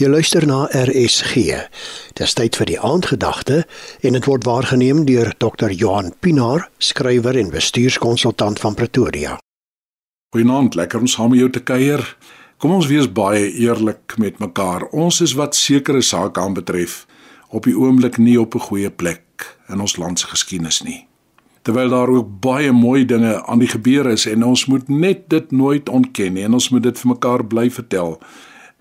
Jy luister na RSG. Dis tyd vir die aandgedagte en dit word waargeneem deur Dr. Johan Pinaar, skrywer en bestuurskonsultant van Pretoria. Goeienaand, lekker om saam met jou te kuier. Kom ons wees baie eerlik met mekaar. Ons is wat sekere sake aanbetref op die oomblik nie op 'n goeie plek in ons land se geskiedenis nie. Terwyl daar ook baie mooi dinge aan die gebeur is en ons moet net dit nooit ontken nie en ons moet dit vir mekaar bly vertel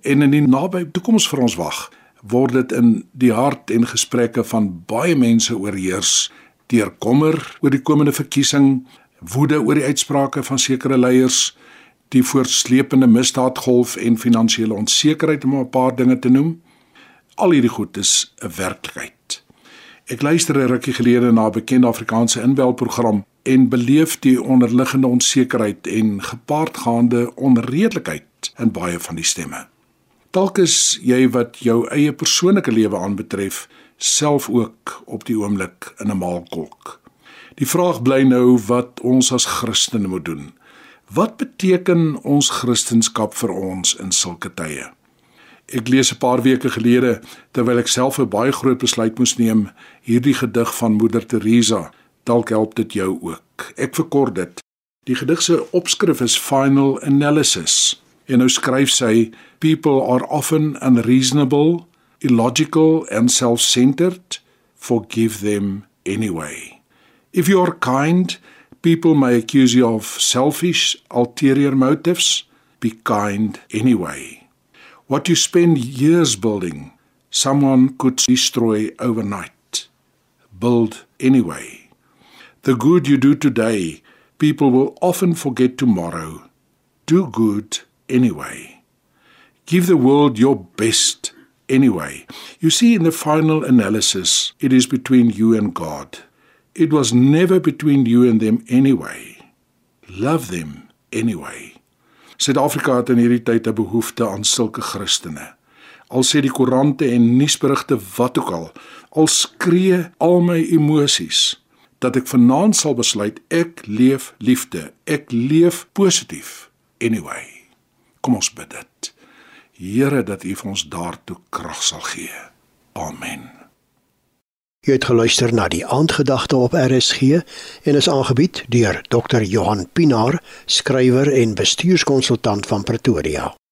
en in die naby toekoms vir ons wag word dit in die hart en gesprekke van baie mense oorheers deur kommer oor die komende verkiesing, woede oor die uitsprake van sekere leiers, die voortsleepende misdaadgolf en finansiële onsekerheid om 'n paar dinge te noem. Al hierdie goed is 'n werklikheid. Ek luister 'n rukkie gelede na 'n bekende Afrikaanse inbelprogram en beleef die onderliggende onsekerheid en gepaardgaande onredelikheid in baie van die stemme. Dalk is jy wat jou eie persoonlike lewe aanbetref self ook op die oomblik in 'n maalkolk. Die vraag bly nou wat ons as Christene moet doen. Wat beteken ons Christendom vir ons in sulke tye? Ek lees 'n paar weke gelede terwyl ek self 'n baie groot besluit moes neem, hierdie gedig van Moeder Teresa. Dalk help dit jou ook. Ek verkort dit. Die gedig se opskrif is Final Analysis. En nou skryf sy people are often unreasonable, illogical and self-centered, forgive them anyway. If you are kind, people may accuse you of selfish, ulterior motives. Be kind anyway. What you spend years building, someone could destroy overnight. Build anyway. The good you do today, people will often forget tomorrow. Do good anyway. Give the world your best anyway. You see, in the final analysis, it is between you and God. It was never between you and them anyway. Love them anyway. Suid-Afrika het in hierdie tyd 'n behoefte aan sulke Christene. Al sê die koerante en nuusberigte wat ook al, al skree al my emosies dat ek vanaand sal besluit ek leef liefde, ek leef positief anyway. Kom ons bid dit. Here dat U vir ons daartoe krag sal gee. Amen. Jy het geluister na die aandgedagte op RSG en is aangebied deur Dr. Johan Pinaar, skrywer en bestuurskonsultant van Pretoria.